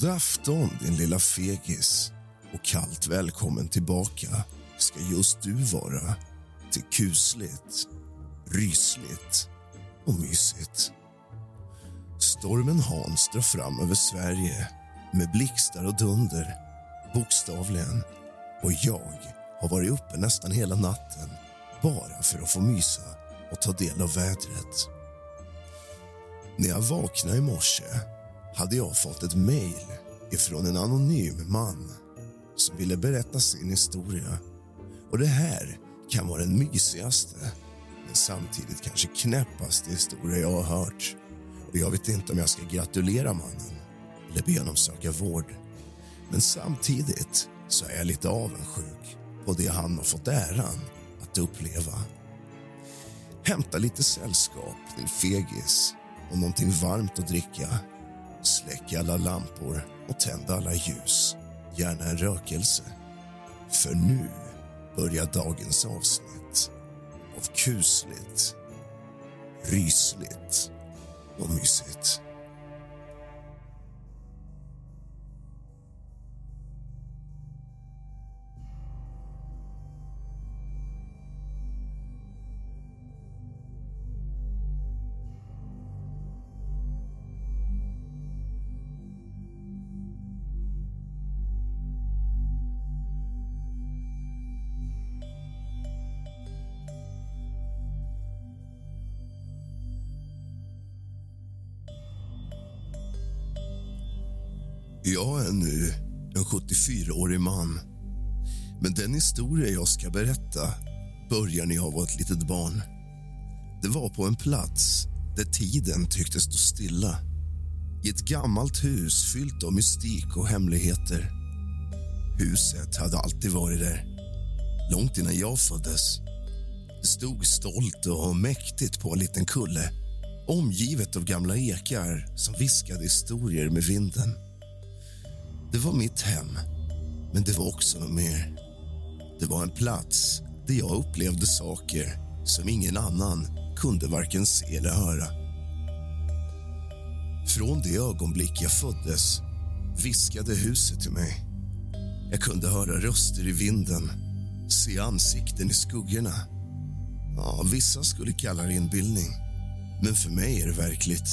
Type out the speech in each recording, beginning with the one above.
God afton din lilla fegis och kallt välkommen tillbaka ska just du vara till kusligt, rysligt och mysigt. Stormen Hans drar fram över Sverige med blixtar och dunder, bokstavligen. Och jag har varit uppe nästan hela natten bara för att få mysa och ta del av vädret. När jag vaknade i morse hade jag fått ett mejl ifrån en anonym man som ville berätta sin historia. Och det här kan vara den mysigaste men samtidigt kanske knäppaste historia jag har hört. Och jag vet inte om jag ska gratulera mannen eller be honom söka vård. Men samtidigt så är jag lite avundsjuk på det han har fått äran att uppleva. Hämta lite sällskap, din fegis och någonting varmt att dricka. Släck alla lampor och tänd alla ljus. Gärna en rökelse. För nu börjar dagens avsnitt av kusligt, rysligt och mysigt. Jag är nu en 74-årig man. Men den historia jag ska berätta börjar när jag var ett litet barn. Det var på en plats där tiden tycktes stå stilla. I ett gammalt hus fyllt av mystik och hemligheter. Huset hade alltid varit där, långt innan jag föddes. Det stod stolt och mäktigt på en liten kulle omgivet av gamla ekar som viskade historier med vinden. Det var mitt hem, men det var också något mer. Det var en plats där jag upplevde saker som ingen annan kunde varken se eller höra. Från det ögonblick jag föddes viskade huset till mig. Jag kunde höra röster i vinden, se ansikten i skuggorna. Ja, vissa skulle kalla det inbildning, men för mig är det verkligt.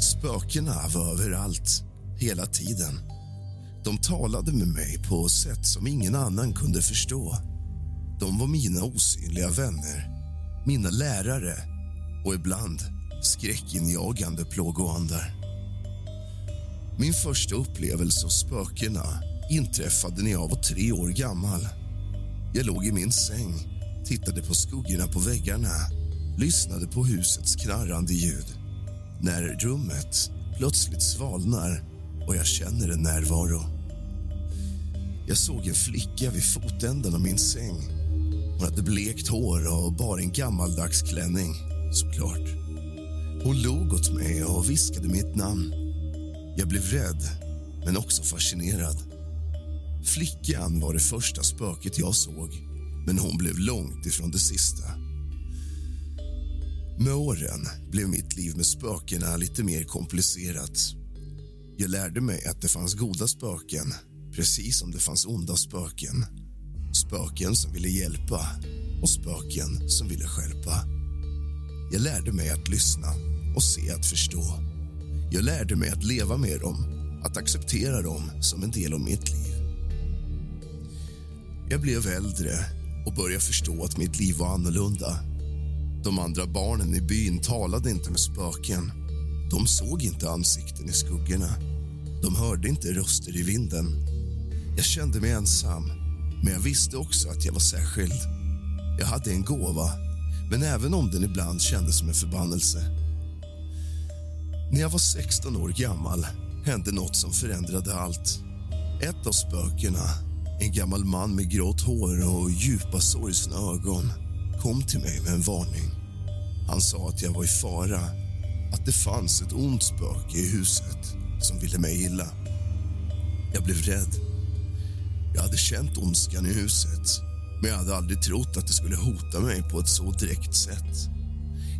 Spökena var överallt, hela tiden. De talade med mig på sätt som ingen annan kunde förstå. De var mina osynliga vänner, mina lärare och ibland skräckinjagande plågoandar. Min första upplevelse av spökena inträffade när jag var tre år gammal. Jag låg i min säng, tittade på skuggorna på väggarna lyssnade på husets knarrande ljud. När rummet plötsligt svalnar och jag känner en närvaro. Jag såg en flicka vid fotänden av min säng. Hon hade blekt hår och bar en gammaldags klänning, såklart. Hon log åt mig och viskade mitt namn. Jag blev rädd, men också fascinerad. Flickan var det första spöket jag såg, men hon blev långt ifrån det sista. Med åren blev mitt liv med spökena lite mer komplicerat. Jag lärde mig att det fanns goda spöken precis som det fanns onda spöken. Spöken som ville hjälpa och spöken som ville skärpa. Jag lärde mig att lyssna och se att förstå. Jag lärde mig att leva med dem, att acceptera dem som en del av mitt liv. Jag blev äldre och började förstå att mitt liv var annorlunda de andra barnen i byn talade inte med spöken. De såg inte ansikten i skuggorna. De hörde inte röster i vinden. Jag kände mig ensam, men jag visste också att jag var särskild. Jag hade en gåva, men även om den ibland kändes som en förbannelse. När jag var 16 år gammal hände något som förändrade allt. Ett av spökena, en gammal man med grått hår och djupa sorgsna ögon kom till mig med en varning. Han sa att jag var i fara, att det fanns ett ont spöke i huset som ville mig illa. Jag blev rädd. Jag hade känt ondskan i huset men jag hade aldrig trott att det skulle hota mig på ett så direkt sätt.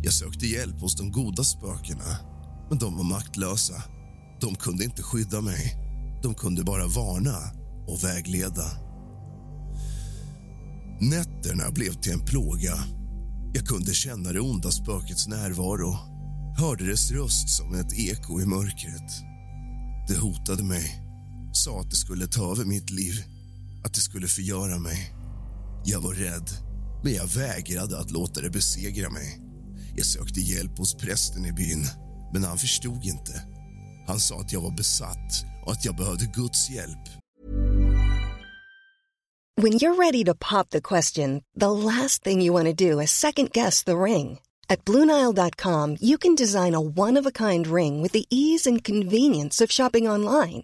Jag sökte hjälp hos de goda spökena, men de var maktlösa. De kunde inte skydda mig. De kunde bara varna och vägleda. Nätterna blev till en plåga. Jag kunde känna det onda spökets närvaro hörde dess röst som ett eko i mörkret. Det hotade mig, sa att det skulle ta över mitt liv, att det skulle förgöra mig. Jag var rädd, men jag vägrade att låta det besegra mig. Jag sökte hjälp hos prästen i byn, men han förstod inte. Han sa att jag var besatt och att jag behövde Guds hjälp. When you're ready to pop the question, the last thing you want to do is second guess the ring. At Bluenile.com, you can design a one of a kind ring with the ease and convenience of shopping online.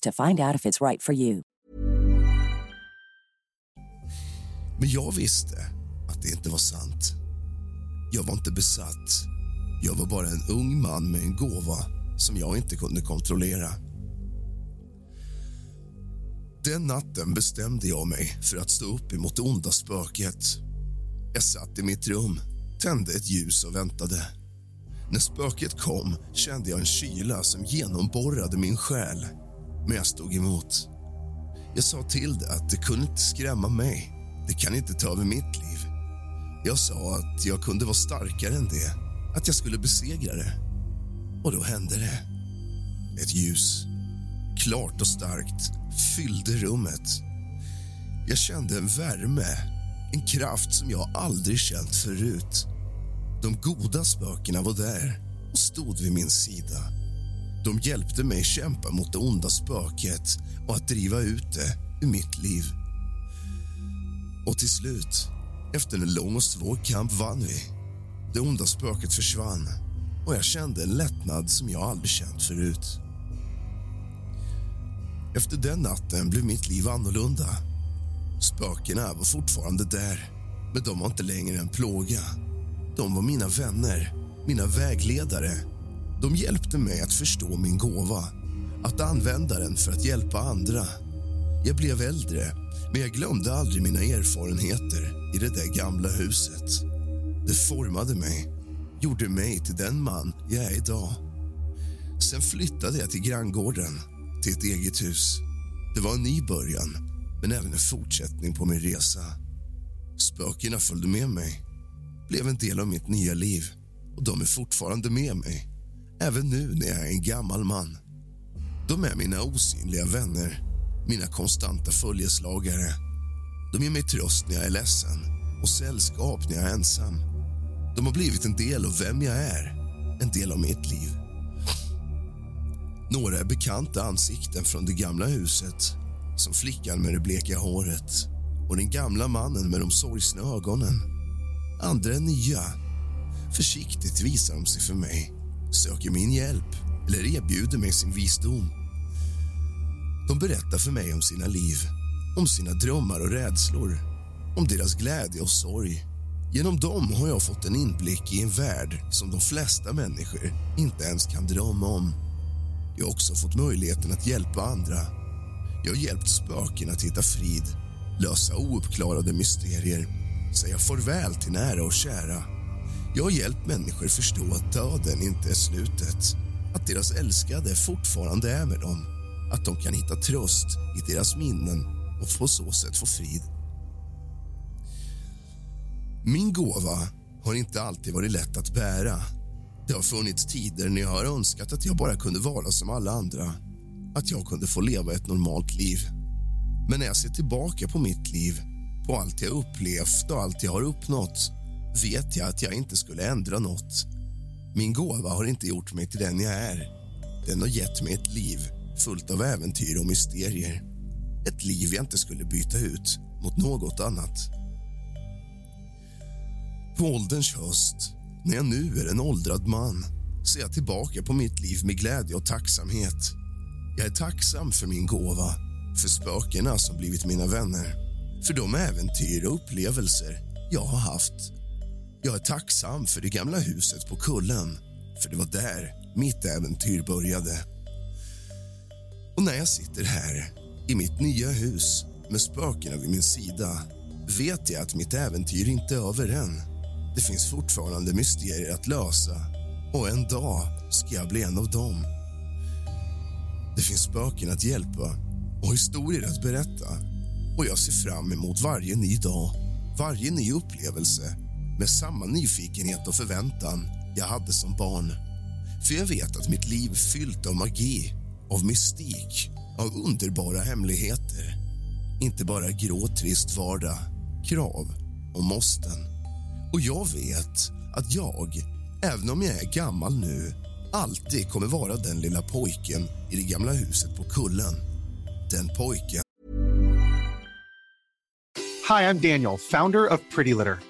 to find out if it's right for you. Men jag visste att det inte var sant. Jag var inte besatt. Jag var bara en ung man med en gåva som jag inte kunde kontrollera. Den natten bestämde jag mig för att stå upp emot det onda spöket. Jag satt i mitt rum, tände ett ljus och väntade. När spöket kom kände jag en kyla som genomborrade min själ, men jag stod emot. Jag sa till det att det kunde inte skrämma mig. Det kan inte ta över mitt liv. Jag sa att jag kunde vara starkare än det, att jag skulle besegra det. Och då hände det. Ett ljus, klart och starkt, fyllde rummet. Jag kände en värme, en kraft som jag aldrig känt förut. De goda spökena var där och stod vid min sida. De hjälpte mig kämpa mot det onda spöket och att driva ut det ur mitt liv. Och till slut, efter en lång och svår kamp, vann vi. Det onda spöket försvann och jag kände en lättnad som jag aldrig känt förut. Efter den natten blev mitt liv annorlunda. Spökena var fortfarande där, men de var inte längre en plåga. De var mina vänner, mina vägledare. De hjälpte mig att förstå min gåva, att använda den för att hjälpa andra. Jag blev äldre, men jag glömde aldrig mina erfarenheter i det där gamla huset. Det formade mig, gjorde mig till den man jag är idag. Sen flyttade jag till granngården, till ett eget hus. Det var en ny början, men även en fortsättning på min resa. Spökena följde med mig, blev en del av mitt nya liv och de är fortfarande med mig, även nu när jag är en gammal man. De är mina osynliga vänner, mina konstanta följeslagare. De ger mig tröst när jag är ledsen och sällskap när jag är ensam. De har blivit en del av vem jag är, en del av mitt liv. Några är bekanta ansikten från det gamla huset som flickan med det bleka håret och den gamla mannen med de sorgsna ögonen. Andra är nya. Försiktigt visar de sig för mig, söker min hjälp eller erbjuder mig sin visdom. De berättar för mig om sina liv, om sina drömmar och rädslor om deras glädje och sorg. Genom dem har jag fått en inblick i en värld som de flesta människor inte ens kan drömma om. Jag har också fått möjligheten att hjälpa andra. Jag har hjälpt spöken att hitta frid, lösa ouppklarade mysterier säga farväl till nära och kära. Jag har hjälpt människor förstå att döden inte är slutet att deras älskade fortfarande är med dem att de kan hitta tröst i deras minnen och på så sätt få frid. Min gåva har inte alltid varit lätt att bära. Det har funnits tider när jag har önskat att jag bara kunde vara som alla andra. Att jag kunde få leva ett normalt liv. Men när jag ser tillbaka på mitt liv, på allt jag upplevt och allt jag har uppnått vet jag att jag inte skulle ändra något. Min gåva har inte gjort mig till den jag är. Den har gett mig ett liv fullt av äventyr och mysterier. Ett liv jag inte skulle byta ut mot något annat. På ålderns höst, när jag nu är en åldrad man ser jag tillbaka på mitt liv med glädje och tacksamhet. Jag är tacksam för min gåva, för spökena som blivit mina vänner för de äventyr och upplevelser jag har haft. Jag är tacksam för det gamla huset på kullen för det var där mitt äventyr började. Och när jag sitter här, i mitt nya hus med spökena vid min sida vet jag att mitt äventyr inte är över än. Det finns fortfarande mysterier att lösa och en dag ska jag bli en av dem. Det finns spöken att hjälpa och historier att berätta och jag ser fram emot varje ny dag, varje ny upplevelse med samma nyfikenhet och förväntan jag hade som barn. För jag vet att mitt liv fyllt av magi, av mystik, av underbara hemligheter. Inte bara grå, trist vardag, krav och måsten. Och jag vet att jag, även om jag är gammal nu alltid kommer vara den lilla pojken i det gamla huset på kullen. Den pojken Hej, jag Daniel, founder of Pretty Litter.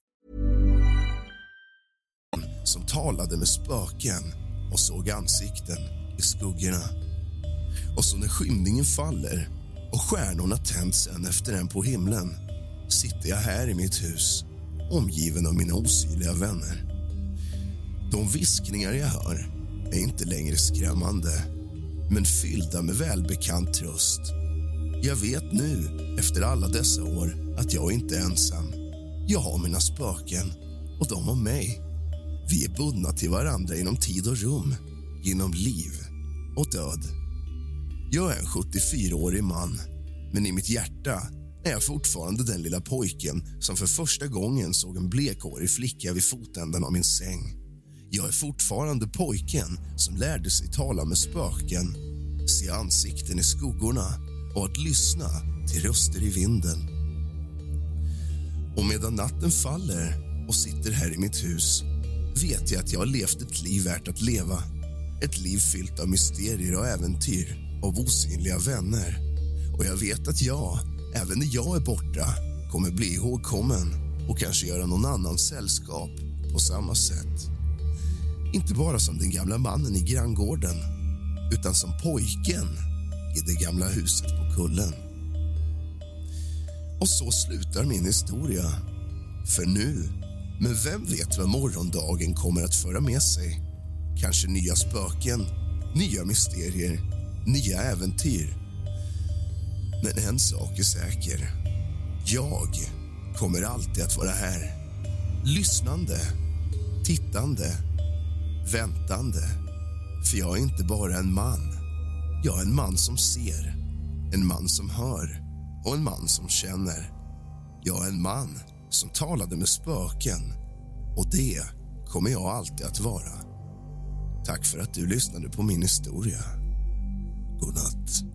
Talade med spöken och såg ansikten i skuggorna. Och så när skymningen faller och stjärnorna tänds en efter en på himlen sitter jag här i mitt hus omgiven av mina osynliga vänner. De viskningar jag hör är inte längre skrämmande men fyllda med välbekant tröst. Jag vet nu, efter alla dessa år, att jag inte är ensam. Jag har mina spöken och de har mig. Vi är bundna till varandra genom tid och rum, genom liv och död. Jag är en 74-årig man, men i mitt hjärta är jag fortfarande den lilla pojken som för första gången såg en blekhårig flicka vid fotänden av min säng. Jag är fortfarande pojken som lärde sig tala med spöken se ansikten i skuggorna och att lyssna till röster i vinden. Och medan natten faller och sitter här i mitt hus vet jag att jag har levt ett liv värt att leva. Ett liv fyllt av mysterier och äventyr, av osynliga vänner. Och jag vet att jag, även när jag är borta, kommer bli ihågkommen och kanske göra någon annan sällskap på samma sätt. Inte bara som den gamla mannen i granngården utan som pojken i det gamla huset på kullen. Och så slutar min historia. För nu, men vem vet vad morgondagen kommer att föra med sig? Kanske nya spöken, nya mysterier, nya äventyr. Men en sak är säker. Jag kommer alltid att vara här. Lyssnande, tittande, väntande. För jag är inte bara en man. Jag är en man som ser, en man som hör och en man som känner. Jag är en man som talade med spöken och det kommer jag alltid att vara. Tack för att du lyssnade på min historia. God natt.